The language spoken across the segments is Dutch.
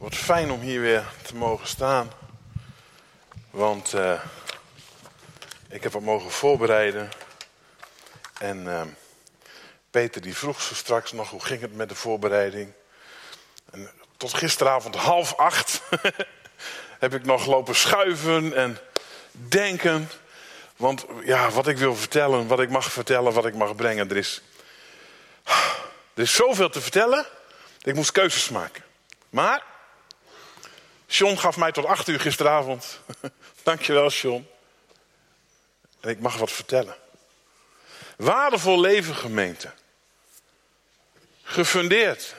Wat fijn om hier weer te mogen staan. Want uh, ik heb wat mogen voorbereiden. En uh, Peter die vroeg zo straks nog hoe ging het met de voorbereiding. En tot gisteravond half acht heb ik nog lopen schuiven en denken. Want ja, wat ik wil vertellen, wat ik mag vertellen, wat ik mag brengen, er is, er is zoveel te vertellen. Ik moest keuzes maken. Maar John gaf mij tot acht uur gisteravond. Dankjewel, John. En ik mag wat vertellen. Waardevol leven, gemeente. Gefundeerd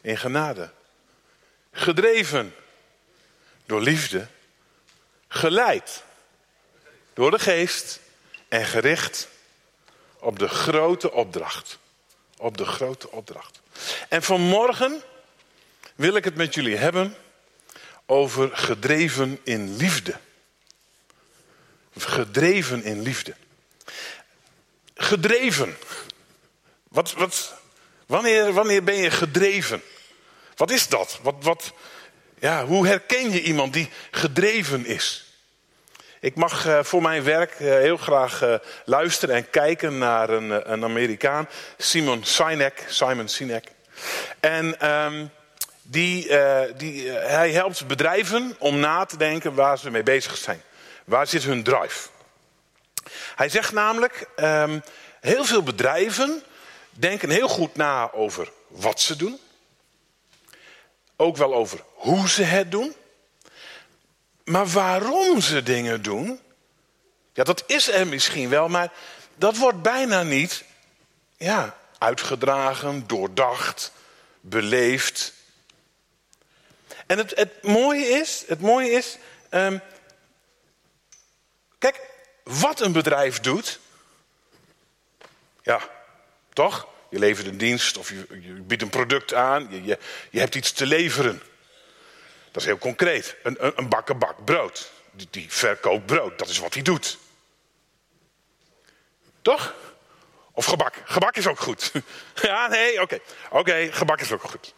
in genade. Gedreven door liefde. Geleid door de geest. En gericht op de grote opdracht. Op de grote opdracht. En vanmorgen wil ik het met jullie hebben over gedreven in liefde. Gedreven in liefde. Gedreven. Wat, wat, wanneer, wanneer ben je gedreven? Wat is dat? Wat, wat, ja, hoe herken je iemand die gedreven is? Ik mag uh, voor mijn werk uh, heel graag uh, luisteren en kijken naar een, een Amerikaan, Simon Sinek. Simon Sinek. En um, die, uh, die, uh, hij helpt bedrijven om na te denken waar ze mee bezig zijn. Waar zit hun drive? Hij zegt namelijk, um, heel veel bedrijven denken heel goed na over wat ze doen. Ook wel over hoe ze het doen. Maar waarom ze dingen doen, ja, dat is er misschien wel, maar dat wordt bijna niet ja, uitgedragen, doordacht, beleefd. En het, het mooie is, het mooie is, um, kijk, wat een bedrijf doet, ja, toch? Je levert een dienst of je, biedt een product aan, je, je, hebt iets te leveren. Dat is heel concreet. Een, een, een brood. Die, die verkoopt brood, dat is wat hij doet. Toch? Of gebak. Gebak is ook goed. ja, nee, oké. Oké, gebak is ook goed.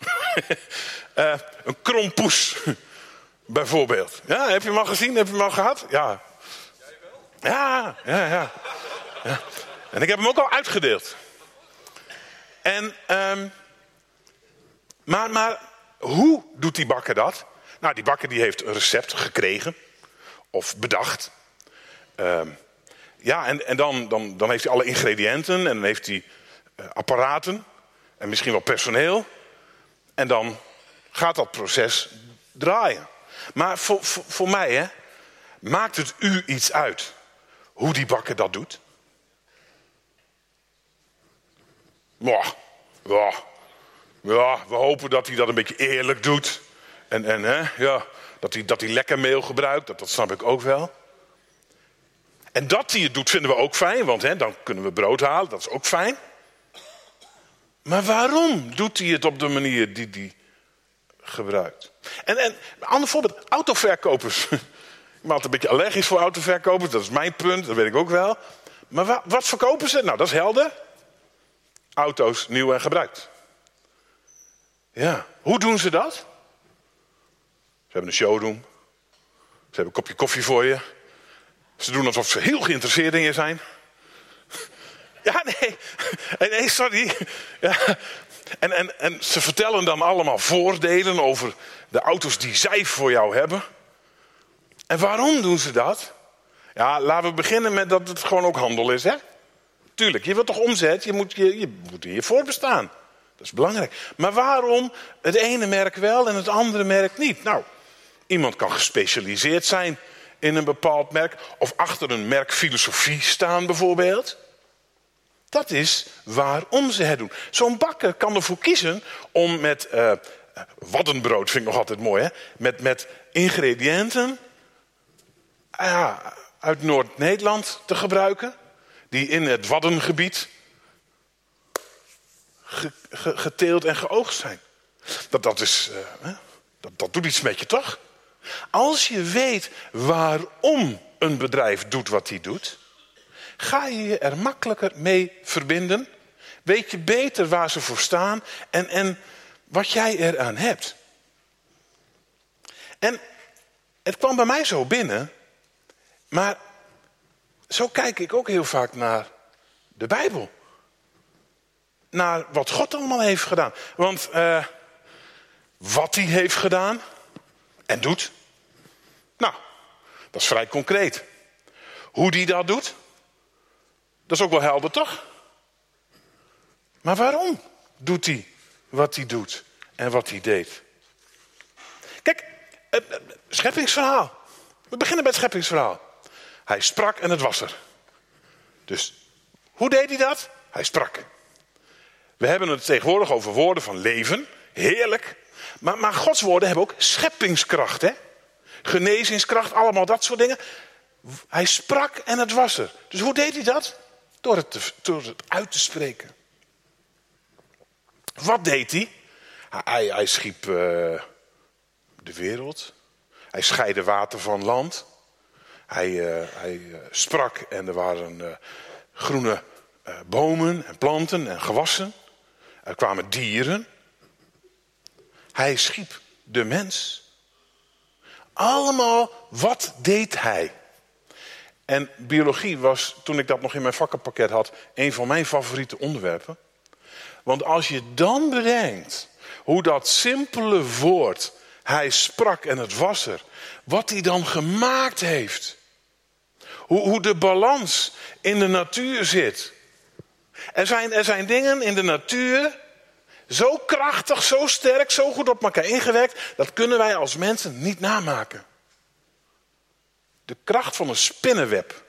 uh, een krompoes, bijvoorbeeld. Ja, heb je hem al gezien? Heb je hem al gehad? Ja. Jij wel? Ja, ja, ja. En ik heb hem ook al uitgedeeld. En, um, maar, maar hoe doet die bakker dat? Nou, die bakker die heeft een recept gekregen. Of bedacht. Um, ja, en, en dan, dan, dan heeft hij alle ingrediënten en dan heeft hij uh, apparaten en misschien wel personeel. En dan gaat dat proces draaien. Maar voor, voor, mij, hè, maakt het u iets uit hoe die bakker dat doet? Ja, ja, we hopen dat hij dat een beetje eerlijk doet. En, en hè, ja, dat, hij, dat hij lekker meel gebruikt, dat snap ik ook wel. En dat hij het doet vinden we ook fijn, want hè, dan kunnen we brood halen, dat is ook fijn. Maar waarom doet hij het op de manier die hij gebruikt? En, en een ander voorbeeld, autoverkopers. Ik ben altijd een beetje allergisch voor autoverkopers, dat is mijn punt, dat weet ik ook wel. Maar wat, wat verkopen ze? Nou, dat is helder. Auto's nieuw en gebruikt. Ja, hoe doen ze dat? Ze hebben een showroom. Ze hebben een kopje koffie voor je. Ze doen alsof ze heel geïnteresseerd in je zijn. Ja, nee. Nee, sorry. Ja. En, en, en ze vertellen dan allemaal voordelen over de auto's die zij voor jou hebben. En waarom doen ze dat? Ja, laten we beginnen met dat het gewoon ook handel is, hè? Tuurlijk, je wilt toch omzet, je moet je, je, moet voorbestaan. Dat is belangrijk. Maar waarom het ene merk wel en het andere merk niet? Nou, iemand kan gespecialiseerd zijn in een bepaald merk. Of achter een merkfilosofie staan bijvoorbeeld. Dat is waarom ze het doen. Zo'n bakker kan ervoor kiezen om met uh, waddenbrood, vind ik nog altijd mooi, hè? Met, met ingrediënten uh, uit Noord-Nederland te gebruiken. Die in het waddengebied ge, ge, geteeld en geoogst zijn. Dat, dat, is, uh, dat, dat doet iets met je toch? Als je weet waarom een bedrijf doet wat hij doet, ga je je er makkelijker mee verbinden. Weet je beter waar ze voor staan en, en wat jij eraan hebt. En het kwam bij mij zo binnen, maar zo kijk ik ook heel vaak naar de Bijbel. Naar wat God allemaal heeft gedaan. Want uh, wat hij heeft gedaan en doet, nou, dat is vrij concreet. Hoe die dat doet, dat is ook wel helder, toch? Maar waarom doet hij wat hij doet en wat hij deed? Kijk, het scheppingsverhaal. We beginnen bij het scheppingsverhaal. Hij sprak en het was er. Dus hoe deed hij dat? Hij sprak. We hebben het tegenwoordig over woorden van leven. Heerlijk. Maar, maar Gods woorden hebben ook scheppingskracht. Hè? Genezingskracht, allemaal dat soort dingen. Hij sprak en het was er. Dus hoe deed hij dat? Door het, door het uit te spreken. Wat deed hij? Hij, hij schiep uh, de wereld. Hij scheidde water van land. Hij, uh, hij uh, sprak en er waren groene bomen en planten en gewassen. Er kwamen dieren. Hij schiep de mens. Allemaal, wat deed hij? En biologie was, toen ik dat nog in mijn vakkenpakket had, een van mijn favoriete onderwerpen. Want als je dan bedenkt hoe dat simpele woord, hij sprak en het was er, wat hij dan gemaakt heeft. Hoe, hoe de balans in de natuur zit. Er zijn, er zijn dingen in de natuur zo krachtig, zo sterk, zo goed op elkaar ingewerkt, dat kunnen wij als mensen niet namaken. De kracht van een spinnenweb.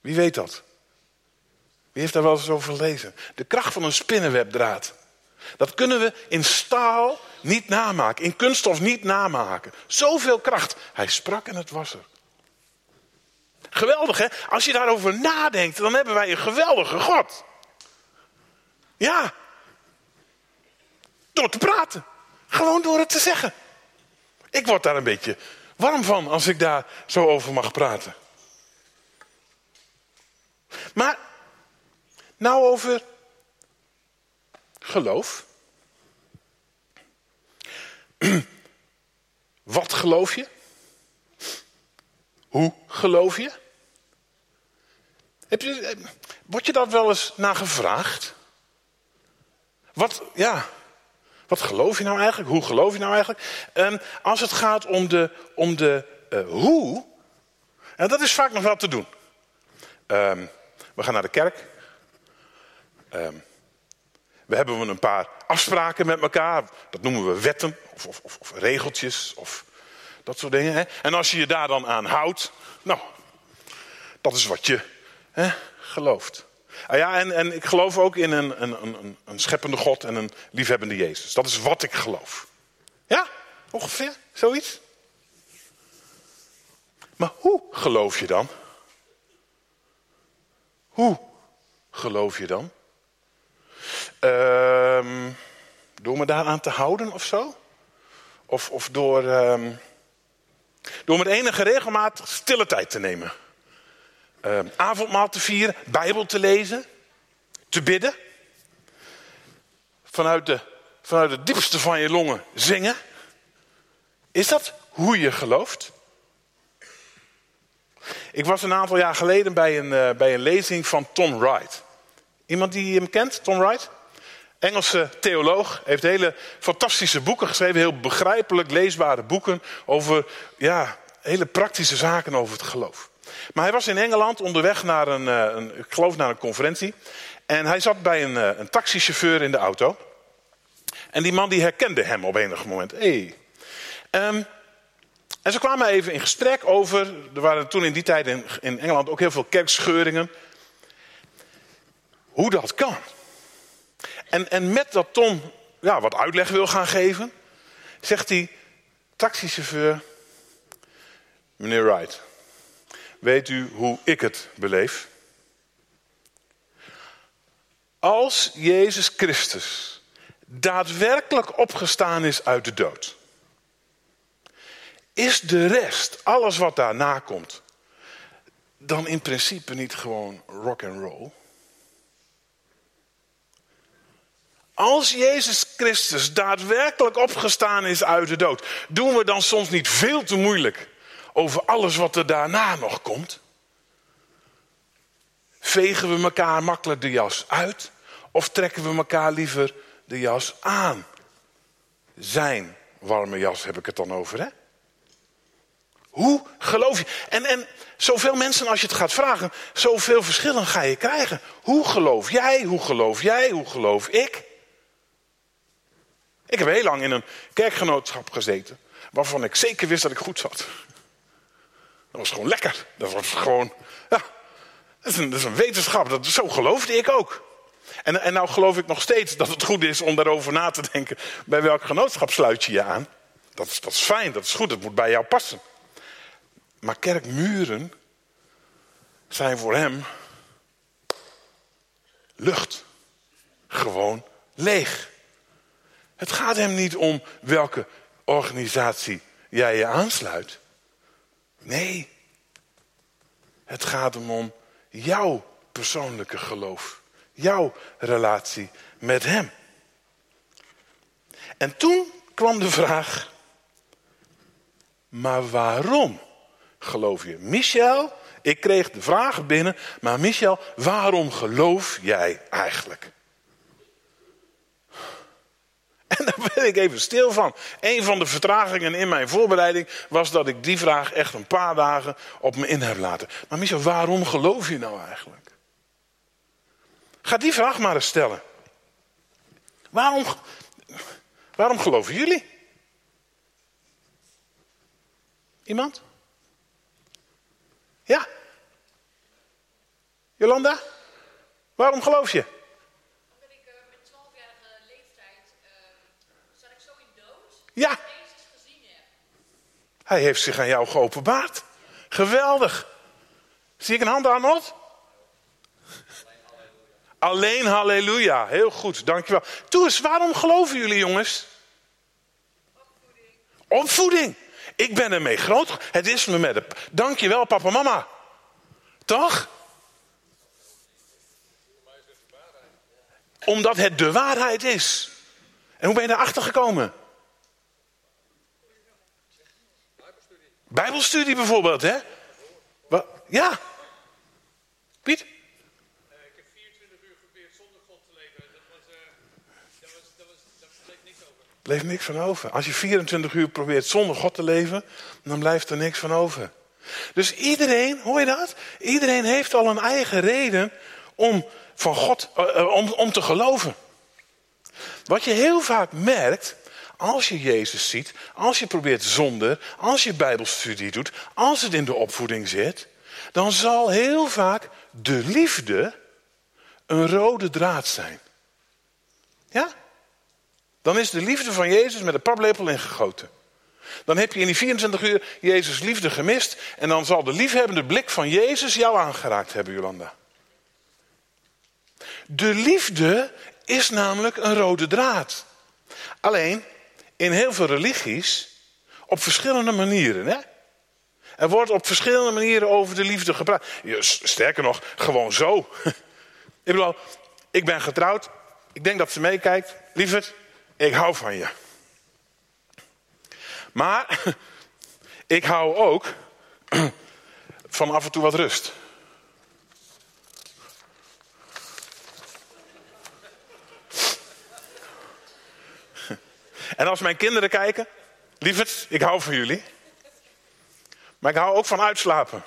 Wie weet dat? Wie heeft daar wel eens over gelezen? De kracht van een spinnenwebdraad. Dat kunnen we in staal niet namaken, in kunststof niet namaken. Zoveel kracht. Hij sprak en het was er. Geweldig hè? Als je daarover nadenkt, dan hebben wij een geweldige God. Ja. Door te praten. Gewoon door het te zeggen. Ik word daar een beetje warm van als ik daar zo over mag praten. Maar nou over geloof. Wat geloof je? Hoe geloof je? Heb je word je dat wel eens naar gevraagd? Wat, ja, wat geloof je nou eigenlijk? Hoe geloof je nou eigenlijk? Um, als het gaat om de, om de uh, hoe, en dat is vaak nog wel te doen. Um, we gaan naar de kerk. Um, we hebben een paar afspraken met elkaar. Dat noemen we wetten of, of, of, of regeltjes of dat soort dingen. Hè? En als je je daar dan aan houdt, nou, dat is wat je hè, gelooft. Ah ja, en, en ik geloof ook in een, een, een, een scheppende God en een liefhebbende Jezus. Dat is wat ik geloof. Ja, ongeveer, zoiets. Maar hoe geloof je dan? Hoe geloof je dan? Uh, door me daaraan te houden of zo? Of, of door, uh, door met enige regelmaat stille tijd te nemen? Uh, avondmaal te vieren, Bijbel te lezen, te bidden. Vanuit, de, vanuit het diepste van je longen zingen. Is dat hoe je gelooft? Ik was een aantal jaar geleden bij een, uh, bij een lezing van Tom Wright. Iemand die hem kent, Tom Wright? Engelse theoloog, heeft hele fantastische boeken geschreven, heel begrijpelijk leesbare boeken over ja, hele praktische zaken over het geloof. Maar hij was in Engeland onderweg naar een, eh, een ik geloof naar een conferentie. En hij zat bij een, eh, een taxichauffeur in de auto. En die man die herkende hem op enig moment. Hey. Um, en ze kwamen even in gesprek over. Er waren toen in die tijd in, in Engeland ook heel veel kerkscheuringen. Hoe dat kan. En, en met dat Tom ja, wat uitleg wil gaan geven, zegt die taxichauffeur: Meneer Wright, weet u hoe ik het beleef? Als Jezus Christus daadwerkelijk opgestaan is uit de dood is de rest, alles wat daarna komt, dan in principe niet gewoon rock and roll? Als Jezus Christus daadwerkelijk opgestaan is uit de dood, doen we dan soms niet veel te moeilijk over alles wat er daarna nog komt? Vegen we elkaar makkelijk de jas uit of trekken we elkaar liever de jas aan? Zijn warme jas heb ik het dan over, hè? Hoe geloof je? En, en zoveel mensen als je het gaat vragen, zoveel verschillen ga je krijgen. Hoe geloof jij? Hoe geloof jij? Hoe geloof ik? Ik heb heel lang in een kerkgenootschap gezeten, waarvan ik zeker wist dat ik goed zat. Dat was gewoon lekker. Dat was gewoon, ja, dat is een, dat is een wetenschap. Dat, zo geloofde ik ook. En, en nou geloof ik nog steeds dat het goed is om daarover na te denken. Bij welk genootschap sluit je je aan? Dat is, dat is fijn, dat is goed, dat moet bij jou passen. Maar kerkmuren zijn voor hem lucht. Gewoon leeg. Het gaat hem niet om welke organisatie jij je aansluit. Nee, het gaat om jouw persoonlijke geloof. Jouw relatie met hem. En toen kwam de vraag, maar waarom geloof je? Michel, ik kreeg de vraag binnen, maar Michel, waarom geloof jij eigenlijk? En daar ben ik even stil van. Een van de vertragingen in mijn voorbereiding was dat ik die vraag echt een paar dagen op me in heb laten. Maar Michel, waarom geloof je nou eigenlijk? Ga die vraag maar eens stellen. Waarom, waarom geloven jullie? Iemand? Ja? Jolanda? Waarom geloof je? Ja. Hij heeft zich aan jou geopenbaard. Geweldig. Zie ik een hand aan nog? Alleen halleluja. Heel goed, dankjewel. Toe eens, waarom geloven jullie jongens? Opvoeding. Opvoeding. Ik ben ermee groot. Het is me met de... Dankjewel papa mama. Toch? Omdat het de waarheid is. En hoe ben je daarachter gekomen? Bijbelstudie bijvoorbeeld, hè? Wat? Ja. Piet? ik heb 24 uur geprobeerd zonder God te leven. Daar bleef niks over. Bleef niks van over. Als je 24 uur probeert zonder God te leven, dan blijft er niks van over. Dus iedereen, hoor je dat? Iedereen heeft al een eigen reden om van God, om, om te geloven. Wat je heel vaak merkt, als je Jezus ziet, als je probeert zonder, als je bijbelstudie doet, als het in de opvoeding zit, dan zal heel vaak de liefde een rode draad zijn. Ja? Dan is de liefde van Jezus met een paplepel ingegoten. Dan heb je in die 24 uur Jezus liefde gemist en dan zal de liefhebbende blik van Jezus jou aangeraakt hebben, Jolanda. De liefde is namelijk een rode draad. Alleen, in heel veel religies op verschillende manieren. Hè? Er wordt op verschillende manieren over de liefde gepraat. Sterker nog, gewoon zo. Ik bedoel, ik ben getrouwd. Ik denk dat ze meekijkt. Lieverd, ik hou van je. Maar ik hou ook van af en toe wat rust. En als mijn kinderen kijken, lieverd, ik hou van jullie. Maar ik hou ook van uitslapen.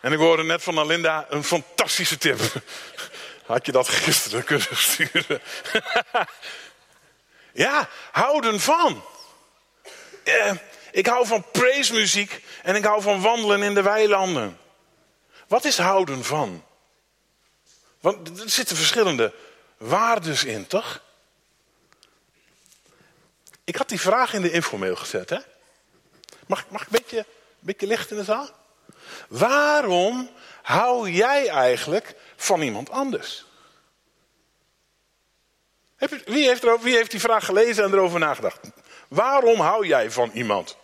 En ik hoorde net van Alinda een fantastische tip. Had je dat gisteren kunnen sturen? ja, houden van. Eh, ik hou van praise en ik hou van wandelen in de weilanden. Wat is houden van? Want er zitten verschillende waardes in, toch? Ik had die vraag in de informeel gezet. Hè? Mag, mag ik een beetje, een beetje licht in de zaal? Waarom hou jij eigenlijk van iemand anders? wie, heeft er, wie heeft die vraag gelezen en erover nagedacht? Waarom hou jij van iemand?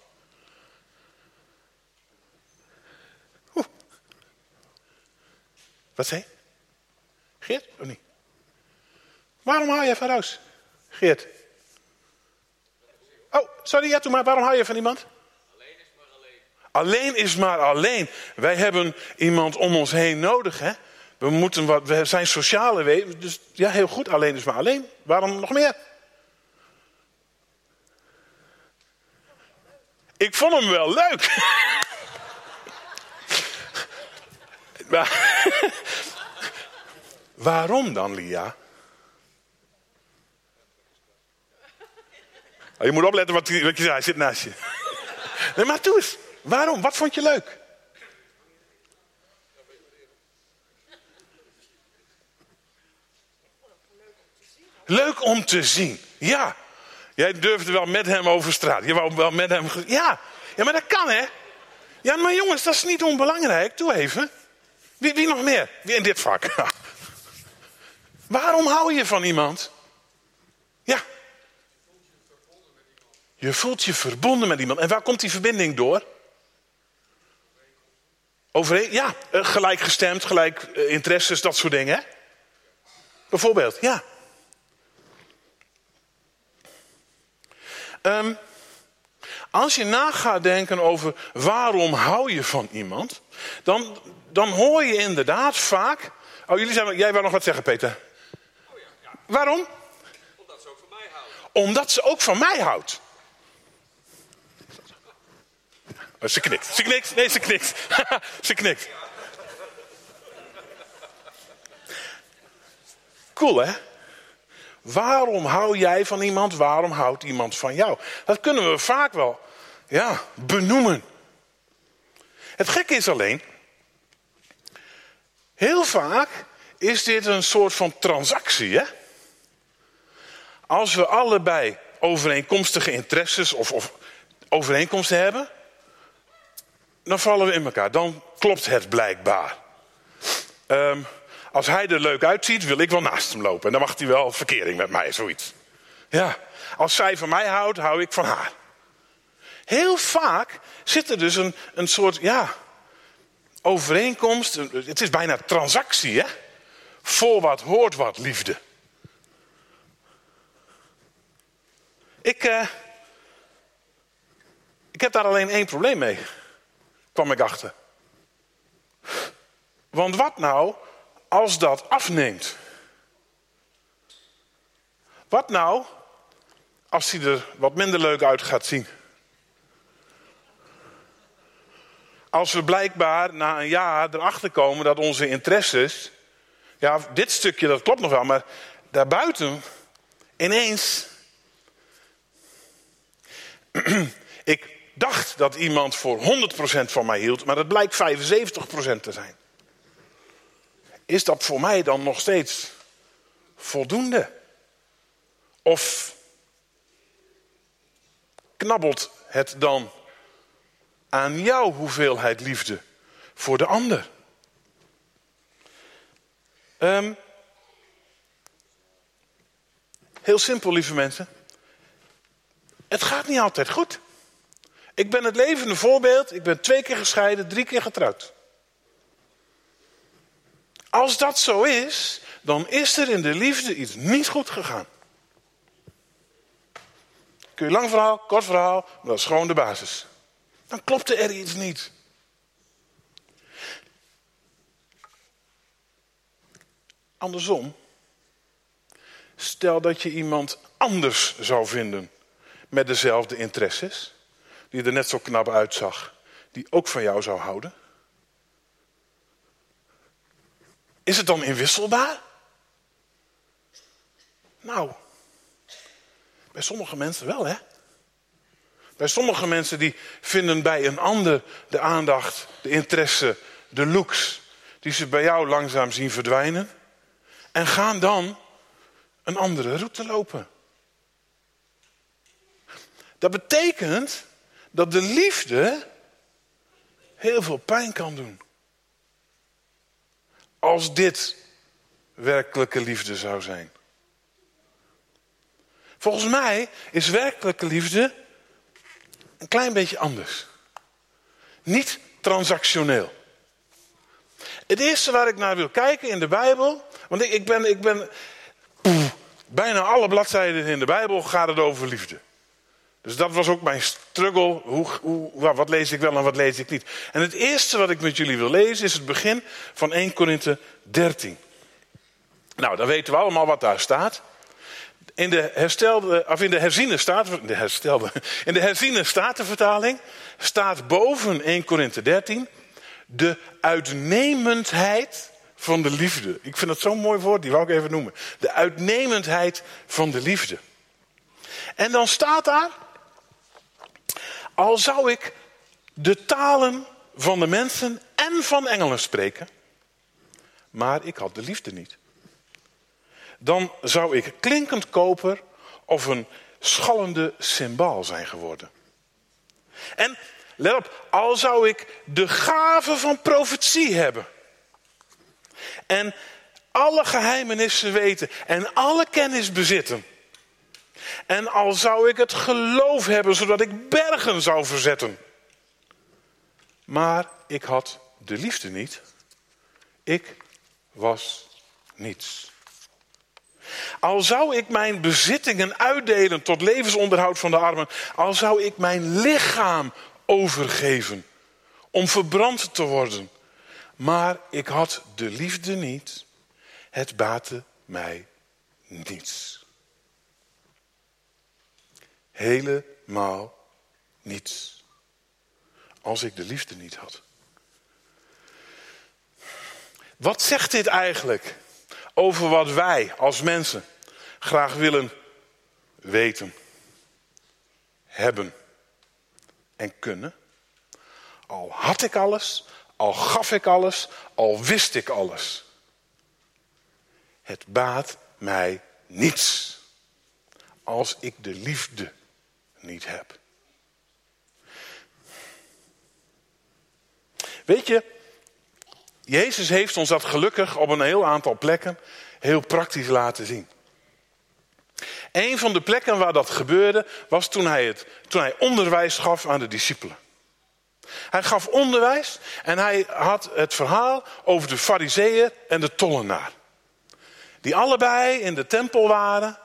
Wat zei? Geert, of niet? Waarom hou je van Roos? Geert. Oh, sorry, ja, maar. Waarom hou je van iemand? Alleen is maar alleen. Alleen is maar alleen. Wij hebben iemand om ons heen nodig, hè? We, moeten wat, we zijn sociale wezens. Dus ja, heel goed. Alleen is maar alleen. Waarom nog meer? Ik vond hem wel leuk. waarom dan, Lia? Oh, je moet opletten wat, je zei. Hij zit naast je. Nee, maar toe eens. Waarom? Wat vond je leuk? Leuk om te zien. Ja. Jij durfde wel met hem over straat. Je wou wel met hem. Ja. Ja, maar dat kan hè. Ja, maar jongens, dat is niet onbelangrijk. Doe even. Wie, wie nog meer? Wie in dit vak? Waarom hou je van iemand? Ja. Je voelt je verbonden met iemand. En waar komt die verbinding door? Overeen, ja, eh, gelijkgestemd, gelijk eh, interesses, dat soort dingen. Hè? Bijvoorbeeld, ja. Ehm, als je na gaat denken over waarom hou je van iemand, dan, dan hoor je inderdaad vaak. Oh, jullie zijn, jij wou nog wat zeggen, Peter. Oh ja, ja, Waarom? omdat ze ook van mij houden. Omdat ze ook van mij houdt. Oh, ze knikt. Ze knikt. Nee, ze knikt. ze knikt. Cool, hè? Waarom hou jij van iemand? Waarom houdt iemand van jou? Dat kunnen we vaak wel ja, benoemen. Het gekke is alleen, heel vaak is dit een soort van transactie, hè? Als we allebei overeenkomstige interesses of, of overeenkomsten hebben, dan vallen we in elkaar. Dan klopt het blijkbaar. Ehm, als hij er leuk uitziet, wil ik wel naast hem lopen. En dan mag hij wel verkering met mij, zoiets. Ja, als zij van mij houdt, hou ik van haar. Heel vaak zit er dus een, een soort, ja, overeenkomst. Het is bijna transactie, hè? Voor wat hoort wat liefde. Ik, eh, ik heb daar alleen één probleem mee, kwam ik achter. Want wat nou als dat afneemt? Wat nou als hij er wat minder leuk uit gaat zien? Als we blijkbaar na een jaar erachter komen dat onze interesses. Ja, dit stukje dat klopt nog wel, maar daarbuiten ineens ik dacht dat iemand voor 100% van mij hield, maar dat blijkt 75% te zijn. Is dat voor mij dan nog steeds voldoende? Of knabbelt het dan aan jouw hoeveelheid liefde voor de ander? Ehm, heel simpel, lieve mensen. Het gaat niet altijd goed. Ik ben het levende voorbeeld. Ik ben twee keer gescheiden, drie keer getrouwd. Als dat zo is, dan is er in de liefde iets niet goed gegaan. Kun je lang verhaal, kort verhaal, maar dat is gewoon de basis. Dan klopte er iets niet. Andersom, stel dat je iemand anders zou vinden met dezelfde interesses, die er net zo knap uitzag, die ook van jou zou houden. Is het dan inwisselbaar? Nou, bij sommige mensen wel, hè? Bij sommige mensen die vinden bij een ander de aandacht, de interesse, de looks, die ze bij jou langzaam zien verdwijnen, en gaan dan een andere route lopen. Dat betekent dat de liefde heel veel pijn kan doen. Als dit werkelijke liefde zou zijn. Volgens mij is werkelijke liefde een klein beetje anders. Niet transactioneel. Het eerste waar ik naar wil kijken in de Bijbel. Want ik, ben. Ik ben bijna alle bladzijden in de Bijbel gaat het over liefde. Dus dat was ook mijn struggle. Hoe, hoe, wat lees ik wel en wat lees ik niet? En het eerste wat ik met jullie wil lezen is het begin van 1 Korinthe 13. Nou, dan weten we allemaal wat daar staat. In de herstelde, of in de herziene staat, de herstelde, in de herziene statenvertaling staat boven 1 Korinthe 13 de uitnemendheid van de liefde. Ik vind dat zo'n mooi woord, die wou ik even noemen. De uitnemendheid van de liefde. En dan staat daar, al zou ik de talen van de mensen en van engelen spreken, maar ik had de liefde niet. Dan zou ik klinkend koper of een schallende symbaal zijn geworden. En let op, al zou ik de gave van profetie hebben. En alle geheimenissen weten en alle kennis bezitten. En al zou ik het geloof hebben zodat ik bergen zou verzetten. Maar ik had de liefde niet. Ik was niets. Al zou ik mijn bezittingen uitdelen tot levensonderhoud van de armen. Al zou ik mijn lichaam overgeven om verbrand te worden. Maar ik had de liefde niet. Het baatte mij niets. Helemaal niets. Als ik de liefde niet had. Wat zegt dit eigenlijk over wat wij als mensen graag willen weten, hebben en kunnen? Al had ik alles, al gaf ik alles, al wist ik alles. Het baat mij niets als ik de liefde niet heb. Weet je, Jezus heeft ons dat gelukkig op een heel aantal plekken heel praktisch laten zien. Een van de plekken waar dat gebeurde was toen hij, het, toen hij onderwijs gaf aan de discipelen. Hij gaf onderwijs en hij had het verhaal over de fariseeër en de tollenaar. Die allebei in de tempel waren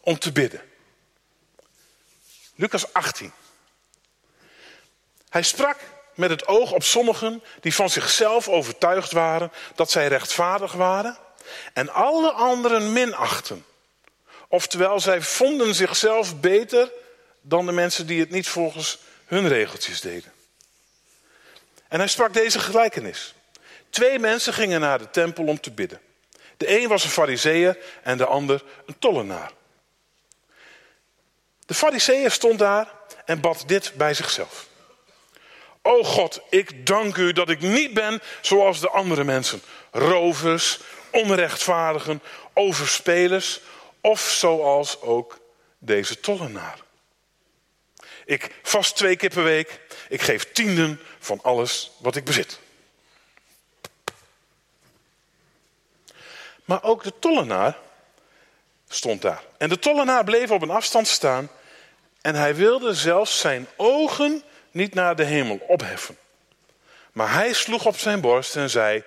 om te bidden. Lucas 18. Hij sprak met het oog op sommigen die van zichzelf overtuigd waren dat zij rechtvaardig waren en alle anderen minachten. Oftewel, zij vonden zichzelf beter dan de mensen die het niet volgens hun regeltjes deden. En hij sprak deze gelijkenis. Twee mensen gingen naar de tempel om te bidden. De een was een fariseer en de ander een tollenaar. De fariseer stond daar en bad dit bij zichzelf. O God, ik dank u dat ik niet ben zoals de andere mensen. Rovers, onrechtvaardigen, overspelers of zoals ook deze tollenaar. Ik vast twee keer per week. Ik geef tienden van alles wat ik bezit. Maar ook de tollenaar stond daar. En de tollenaar bleef op een afstand staan. En hij wilde zelfs zijn ogen niet naar de hemel opheffen. Maar hij sloeg op zijn borst en zei: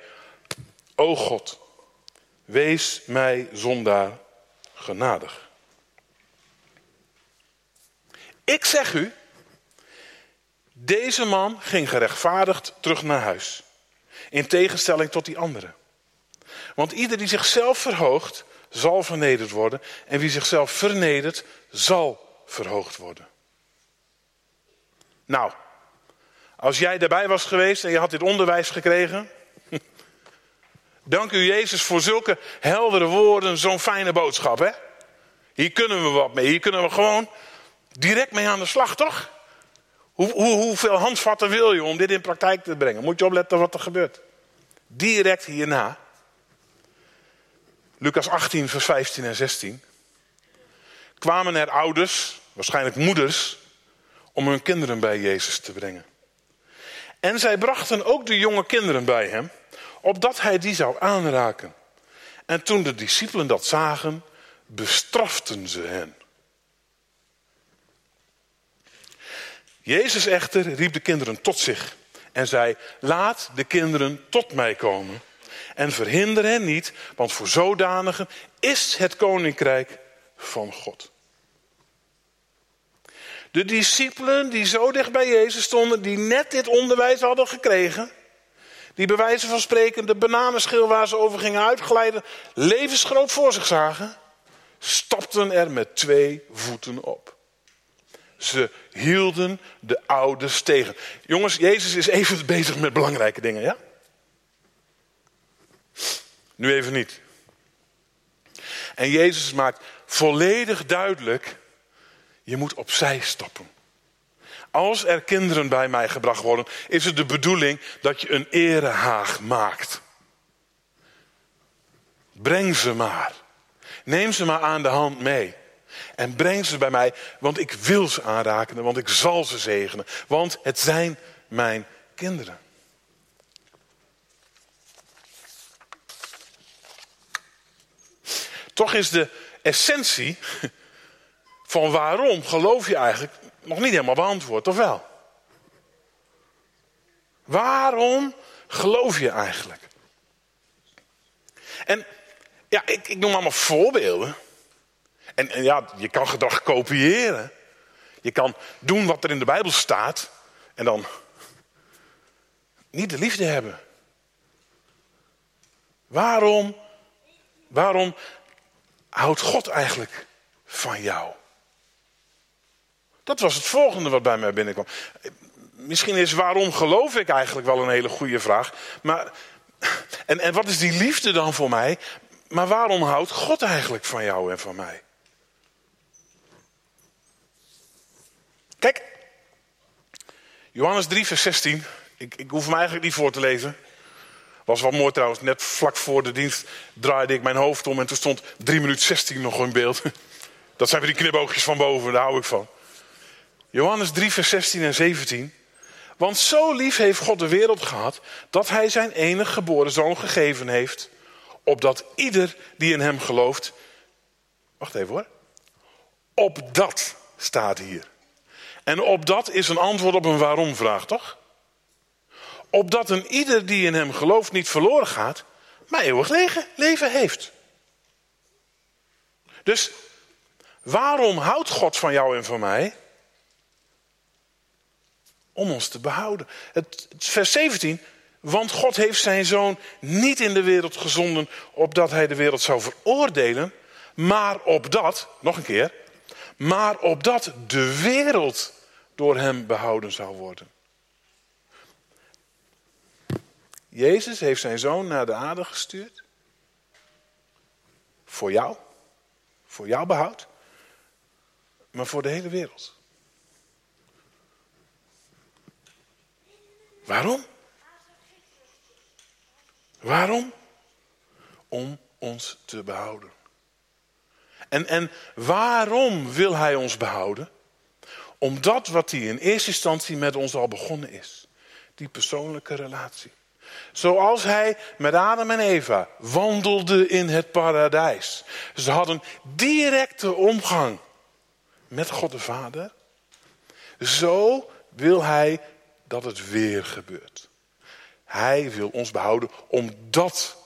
O God, wees mij zondaar genadig. Ik zeg u, deze man ging gerechtvaardigd terug naar huis. In tegenstelling tot die anderen. Want ieder die zichzelf verhoogt, zal vernederd worden. En wie zichzelf vernedert, zal verhoogd worden. Nou, als jij daarbij was geweest en je had dit onderwijs gekregen. Dank u Jezus voor zulke heldere woorden, zo'n fijne boodschap. Hè? Hier kunnen we wat mee. Hier kunnen we gewoon direct mee aan de slag, toch? Hoe, hoe, hoeveel handvatten wil je om dit in praktijk te brengen? Moet je opletten wat er gebeurt. Direct hierna. Lucas 18, vers 15 en 16. Kwamen er ouders, waarschijnlijk moeders, om hun kinderen bij Jezus te brengen. En zij brachten ook de jonge kinderen bij hem, opdat hij die zou aanraken. En toen de discipelen dat zagen, bestraften ze hen. Jezus echter riep de kinderen tot zich en zei: Laat de kinderen tot mij komen en verhinder hen niet, want voor zodanigen is het koninkrijk van God. De discipelen die zo dicht bij Jezus stonden, die net dit onderwijs hadden gekregen, die bij wijze van spreken de bananenschil waar ze over gingen uitglijden, levensgroot voor zich zagen, stapten er met twee voeten op. Ze hielden de ouders tegen. Jongens, Jezus is even bezig met belangrijke dingen, ja? Nu even niet. En Jezus maakt volledig duidelijk, je moet opzij stappen. Als er kinderen bij mij gebracht worden, is het de bedoeling dat je een erehaag maakt. Breng ze maar. Neem ze maar aan de hand mee. En breng ze bij mij, want ik wil ze aanraken, want ik zal ze zegenen. Want het zijn mijn kinderen. Toch is de essentie van waarom geloof je eigenlijk nog niet helemaal beantwoord, of wel? Waarom geloof je eigenlijk? En ja, ik, ik noem allemaal voorbeelden. En, en ja, je kan gedrag kopiëren. Je kan doen wat er in de Bijbel staat. En dan niet de liefde hebben. Waarom, waarom houdt God eigenlijk van jou? Dat was het volgende wat bij mij binnenkwam. Misschien is waarom geloof ik eigenlijk wel een hele goede vraag. Maar, en, en wat is die liefde dan voor mij? Maar waarom houdt God eigenlijk van jou en van mij? Kijk, Johannes 3, vers 16. Ik, ik hoef hem eigenlijk niet voor te lezen. Was wel mooi trouwens. Net vlak voor de dienst draaide ik mijn hoofd om en toen stond 3 minuten 16 nog in beeld. Dat zijn weer die knipoogjes van boven, daar hou ik van. Johannes 3, vers 16 en 17. Want zo lief heeft God de wereld gehad dat hij zijn enige geboren zoon gegeven heeft, opdat ieder die in hem gelooft. Wacht even hoor. Op dat staat hier. En op dat is een antwoord op een waarom vraag, toch? Opdat een ieder die in hem gelooft niet verloren gaat, maar eeuwig leven heeft. Dus waarom houdt God van jou en van mij? Om ons te behouden. Het, vers 17. Want God heeft zijn zoon niet in de wereld gezonden opdat hij de wereld zou veroordelen, maar opdat, nog een keer, maar opdat de wereld door hem behouden zou worden. Jezus heeft zijn zoon naar de aarde gestuurd. Voor jou. Voor jouw behoud. Maar voor de hele wereld. Waarom? Waarom? Om ons te behouden. En, en waarom wil hij ons behouden? Omdat wat hij in eerste instantie met ons al begonnen is. Die persoonlijke relatie. Zoals hij met Adam en Eva wandelde in het paradijs. Ze hadden directe omgang met God de Vader. Zo wil hij dat het weer gebeurt. Hij wil ons behouden om dat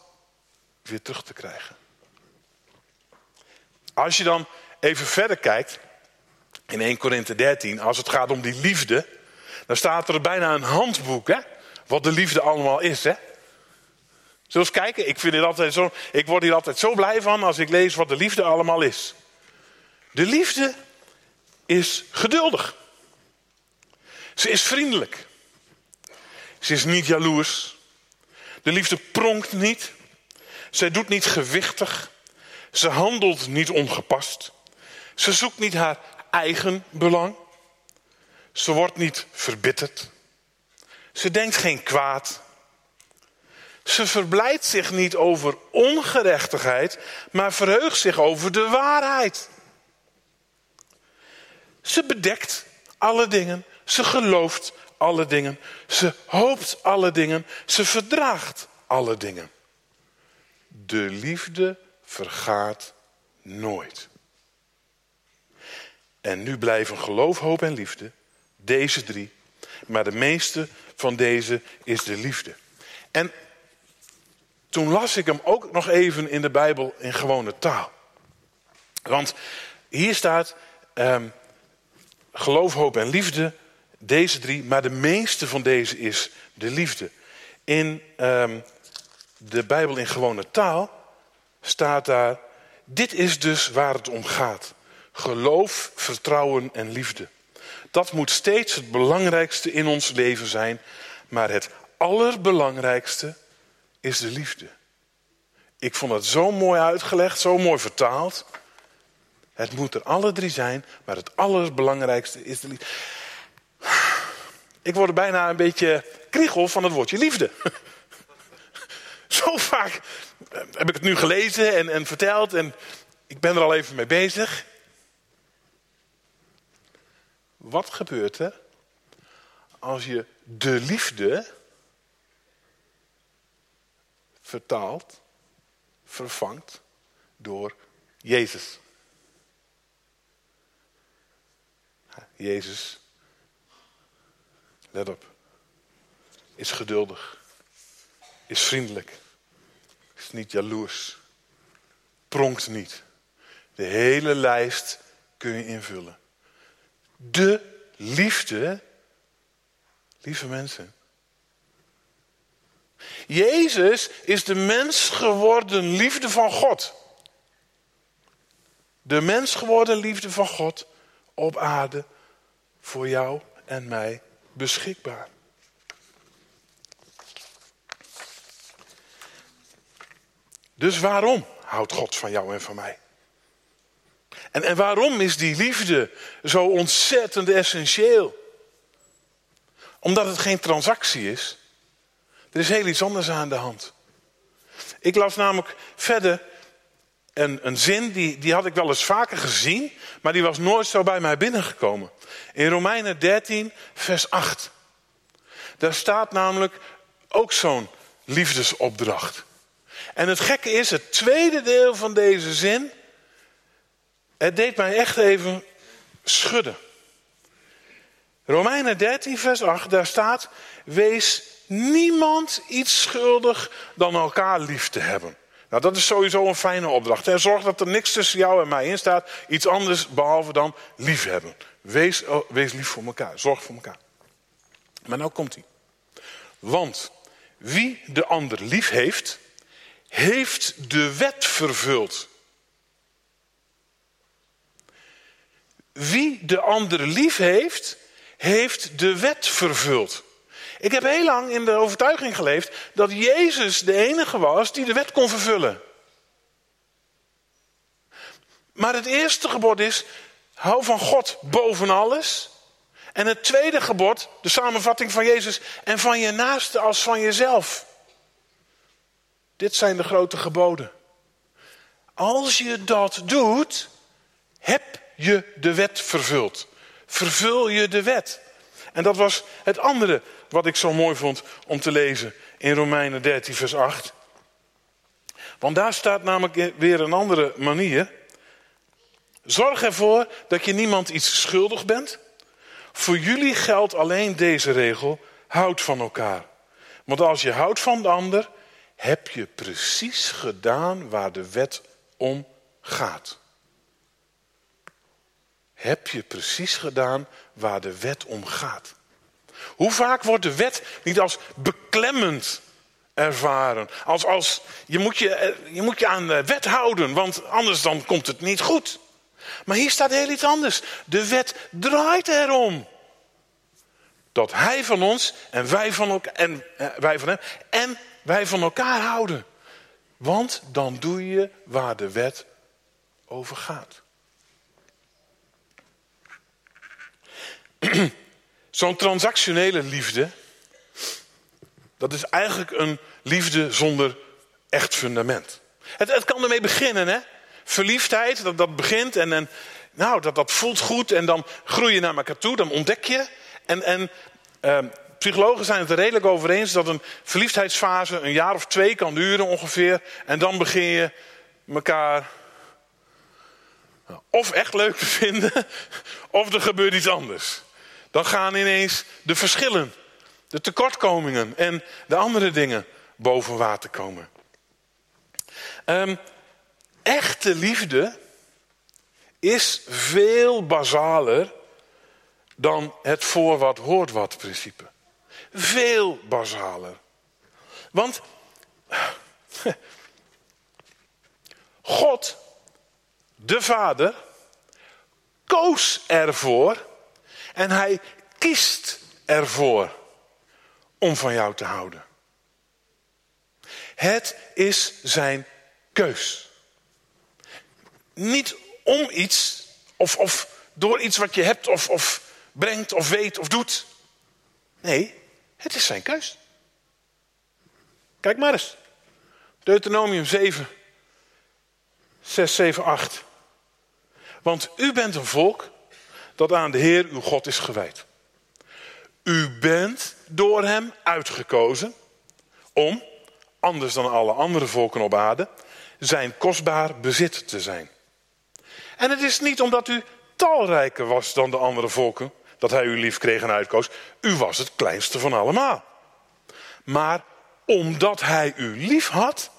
weer terug te krijgen. Als je dan even verder kijkt in 1 Korinthe 13, als het gaat om die liefde, dan staat er bijna een handboek, hè? Wat de liefde allemaal is, hè? Zullen we eens kijken? Ik, vind altijd zo, ik word hier altijd zo blij van als ik lees wat de liefde allemaal is. De liefde is geduldig. Ze is vriendelijk. Ze is niet jaloers. De liefde pronkt niet. Zij doet niet gewichtig. Ze handelt niet ongepast. Ze zoekt niet haar eigen belang. Ze wordt niet verbitterd. Ze denkt geen kwaad. Ze verblijdt zich niet over ongerechtigheid, maar verheugt zich over de waarheid. Ze bedekt alle dingen. Ze gelooft alle dingen. Ze hoopt alle dingen. Ze verdraagt alle dingen. De liefde vergaat nooit. En nu blijven geloof, hoop en liefde, deze drie. Maar de meeste van deze is de liefde. En toen las ik hem ook nog even in de Bijbel in gewone taal. Want hier staat ehm, geloof, hoop en liefde, deze drie, maar de meeste van deze is de liefde. In ehm, de Bijbel in gewone taal staat daar, dit is dus waar het om gaat. Geloof, vertrouwen en liefde. Dat moet steeds het belangrijkste in ons leven zijn, maar het allerbelangrijkste is de liefde. Ik vond het zo mooi uitgelegd, zo mooi vertaald. Het moet er alle drie zijn, maar het allerbelangrijkste is de liefde. Ik word er bijna een beetje kriegel van het woordje liefde. Zo vaak heb ik het nu gelezen en, en verteld en ik ben er al even mee bezig. Wat gebeurt er als je de liefde vertaalt, vervangt door Jezus? Jezus, let op, is geduldig, is vriendelijk, is niet jaloers, pronkt niet. De hele lijst kun je invullen. De liefde, lieve mensen. Jezus is de mens geworden liefde van God. De mens geworden liefde van God op aarde voor jou en mij beschikbaar. Dus waarom houdt God van jou en van mij? En, en waarom is die liefde zo ontzettend essentieel? Omdat het geen transactie is. Er is heel iets anders aan de hand. Ik las namelijk verder een, een zin, die, die had ik wel eens vaker gezien, maar die was nooit zo bij mij binnengekomen. In Romeinen 13, vers 8. Daar staat namelijk ook zo'n liefdesopdracht. En het gekke is, het tweede deel van deze zin, het deed mij echt even schudden. Romeinen 13, vers 8, daar staat: Wees niemand iets schuldig dan elkaar lief te hebben. Nou, dat is sowieso een fijne opdracht. En zorg dat er niks tussen jou en mij in staat. Iets anders behalve dan liefhebben. Wees, oh, wees lief voor elkaar. Zorg voor elkaar. Maar nou komt hij. Want wie de ander lief heeft, heeft de wet vervuld. Wie de ander lief heeft, heeft de wet vervuld. Ik heb heel lang in de overtuiging geleefd dat Jezus de enige was die de wet kon vervullen. Maar het eerste gebod is, hou van God boven alles. En het tweede gebod, de samenvatting van Jezus, en van je naaste als van jezelf. Dit zijn de grote geboden. Als je dat doet, heb je de wet vervuld. Vervul je de wet. En dat was het andere wat ik zo mooi vond om te lezen in Romeinen 13, vers 8. Want daar staat namelijk weer een andere manier. Zorg ervoor dat je niemand iets schuldig bent. Voor jullie geldt alleen deze regel: houd van elkaar. Want als je houdt van de ander, heb je precies gedaan waar de wet om gaat. Heb je precies gedaan waar de wet om gaat. Hoe vaak wordt de wet niet als beklemmend ervaren? Als, als je, moet je, eh, je moet je aan de wet houden, want anders dan komt het niet goed. Maar hier staat heel iets anders. De wet draait erom. Dat hij van ons en wij van, en, eh, wij van hem en wij van elkaar houden. Want dan doe je waar de wet over gaat. Zo'n transactionele liefde, dat is eigenlijk een liefde zonder echt fundament. Het, het kan ermee beginnen, hè? Verliefdheid, dat, dat begint en, en nou, dat, dat voelt goed en dan groei je naar elkaar toe, dan ontdek je. En, en uh, psychologen zijn het er redelijk over eens dat een verliefdheidsfase een jaar of twee kan duren ongeveer. En dan begin je elkaar of echt leuk te vinden, of er gebeurt iets anders dan gaan ineens de verschillen, de tekortkomingen en de andere dingen boven water komen. Um, echte liefde is veel basaler dan het voor wat hoort wat principe. Veel basaler. Want God, de Vader, koos ervoor en hij kiest ervoor om van jou te houden. Het is zijn keus. Niet om iets of, of door iets wat je hebt of, of brengt of weet of doet. Nee, het is zijn keus. Kijk maar eens. Deuteronomium 7, 6, 7, 8. Want u bent een volk dat aan de Heer uw God is gewijd. U bent door hem uitgekozen om, anders dan alle andere volken op aarde, zijn kostbaar bezit te zijn. En het is niet omdat u talrijker was dan de andere volken dat hij u lief kreeg en uitkoos. U was het kleinste van allemaal. Maar omdat hij u lief had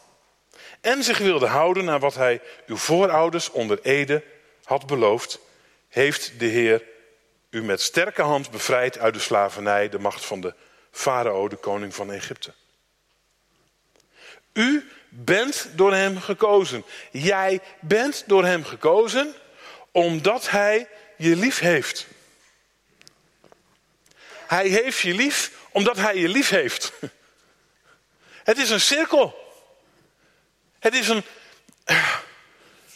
en zich wilde houden naar wat hij uw voorouders onder Ede had beloofd, heeft de Heer u met sterke hand bevrijd uit de slavernij, de macht van de farao, de koning van Egypte. U bent door hem gekozen. Jij bent door hem gekozen omdat hij je lief heeft. Hij heeft je lief omdat hij je lief heeft. Het is een cirkel. Het is een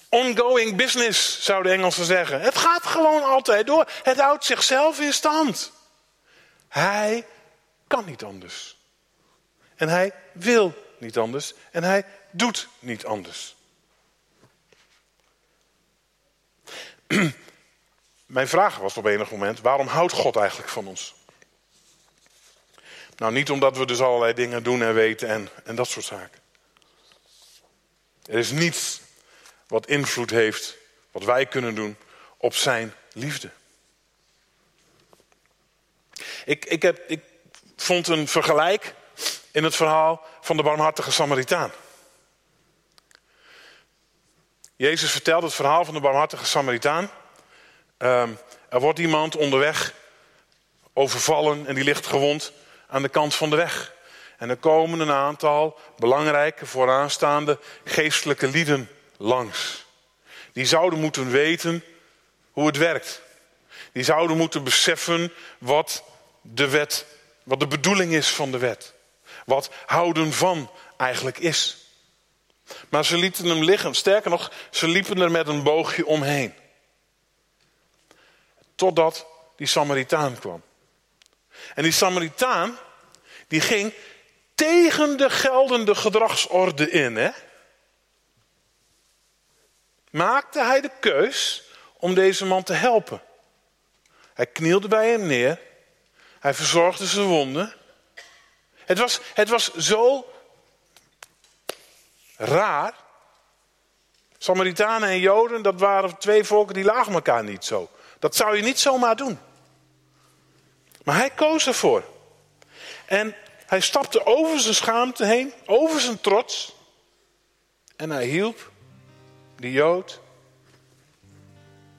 ongoing business, zou de Engelsen zeggen. Het gaat gewoon altijd door. Het houdt zichzelf in stand. Hij kan niet anders. En hij wil niet anders. En hij doet niet anders. Mijn vraag was op enig moment: waarom houdt God eigenlijk van ons? Nou, niet omdat we dus allerlei dingen doen en weten en, en dat soort zaken. Er is niets wat invloed heeft, wat wij kunnen doen, op zijn liefde. Ik, ik, heb, ik vond een vergelijk in het verhaal van de barmhartige Samaritaan. Jezus vertelt het verhaal van de barmhartige Samaritaan. Um, er wordt iemand onderweg overvallen en die ligt gewond aan de kant van de weg. En er komen een aantal belangrijke vooraanstaande geestelijke lieden langs. Die zouden moeten weten hoe het werkt. Die zouden moeten beseffen wat de wet, wat de bedoeling is van de wet. Wat houden van eigenlijk is. Maar ze lieten hem liggen. Sterker nog, ze liepen er met een boogje omheen. Totdat die Samaritaan kwam. En die Samaritaan, die ging tegen de geldende gedragsorde in. Hè? Maakte hij de keus om deze man te helpen. Hij knielde bij hem neer. Hij verzorgde zijn wonden. Het was, het was zo raar. Samaritanen en Joden, dat waren twee volken die lagen elkaar niet zo. Dat zou je niet zomaar doen. Maar hij koos ervoor. En hij stapte over zijn schaamte heen, over zijn trots. En hij hielp die Jood,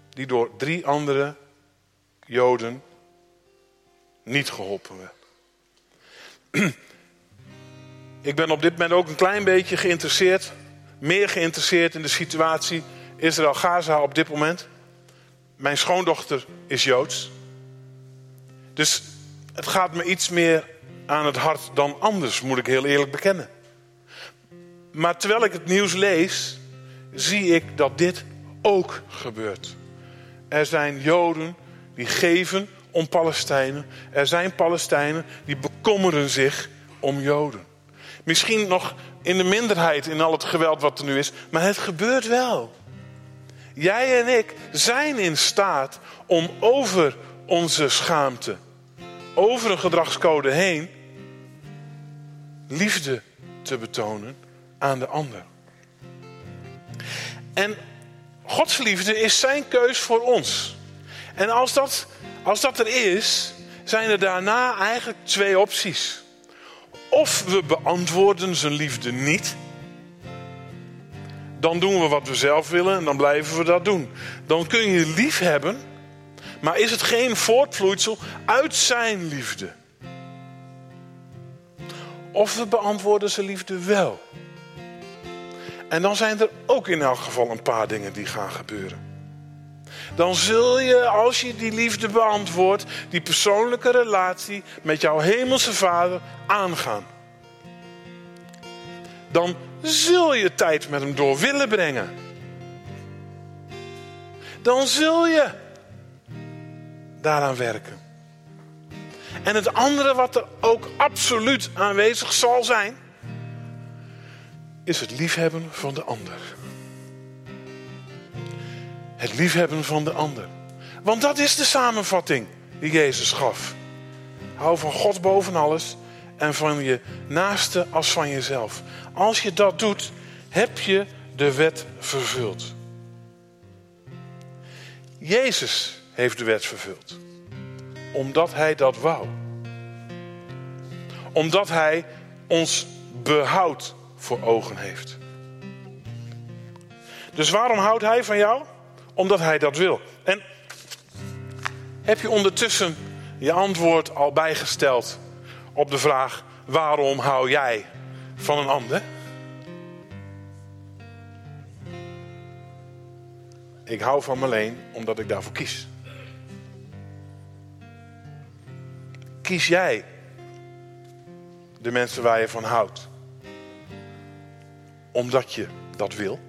die door drie andere Joden niet geholpen werd. Ik ben op dit moment ook een klein beetje geïnteresseerd, meer geïnteresseerd in de situatie Israël-Gaza op dit moment. Mijn schoondochter is Joods. Dus het gaat me iets meer aan het hart dan anders, moet ik heel eerlijk bekennen. Maar terwijl ik het nieuws lees, zie ik dat dit ook gebeurt. Er zijn Joden die geven om Palestijnen. Er zijn Palestijnen die bekommeren zich om Joden. Misschien nog in de minderheid in al het geweld wat er nu is, maar het gebeurt wel. Jij en ik zijn in staat om over onze schaamte, over een gedragscode heen, liefde te betonen aan de ander. En Gods liefde is zijn keus voor ons. En als dat, als dat er is, zijn er daarna eigenlijk twee opties. Of we beantwoorden zijn liefde niet. dan doen we wat we zelf willen en dan blijven we dat doen. Dan kun je lief hebben, maar is het geen voortvloeisel uit zijn liefde? Of we beantwoorden zijn liefde wel. En dan zijn er ook in elk geval een paar dingen die gaan gebeuren. Dan zul je, als je die liefde beantwoordt, die persoonlijke relatie met jouw hemelse vader aangaan. Dan zul je tijd met hem door willen brengen. Dan zul je daaraan werken. En het andere wat er ook absoluut aanwezig zal zijn, is het liefhebben van de ander. Het liefhebben van de ander. Want dat is de samenvatting die Jezus gaf. Hou van God boven alles en van je naaste als van jezelf. Als je dat doet, heb je de wet vervuld. Jezus heeft de wet vervuld. Omdat hij dat wou. Omdat hij ons behoud voor ogen heeft. Dus waarom houdt hij van jou? Omdat hij dat wil. En heb je ondertussen je antwoord al bijgesteld op de vraag: waarom hou jij van een ander? Ik hou van me alleen omdat ik daarvoor kies. Kies jij de mensen waar je van houdt? Omdat je dat wil?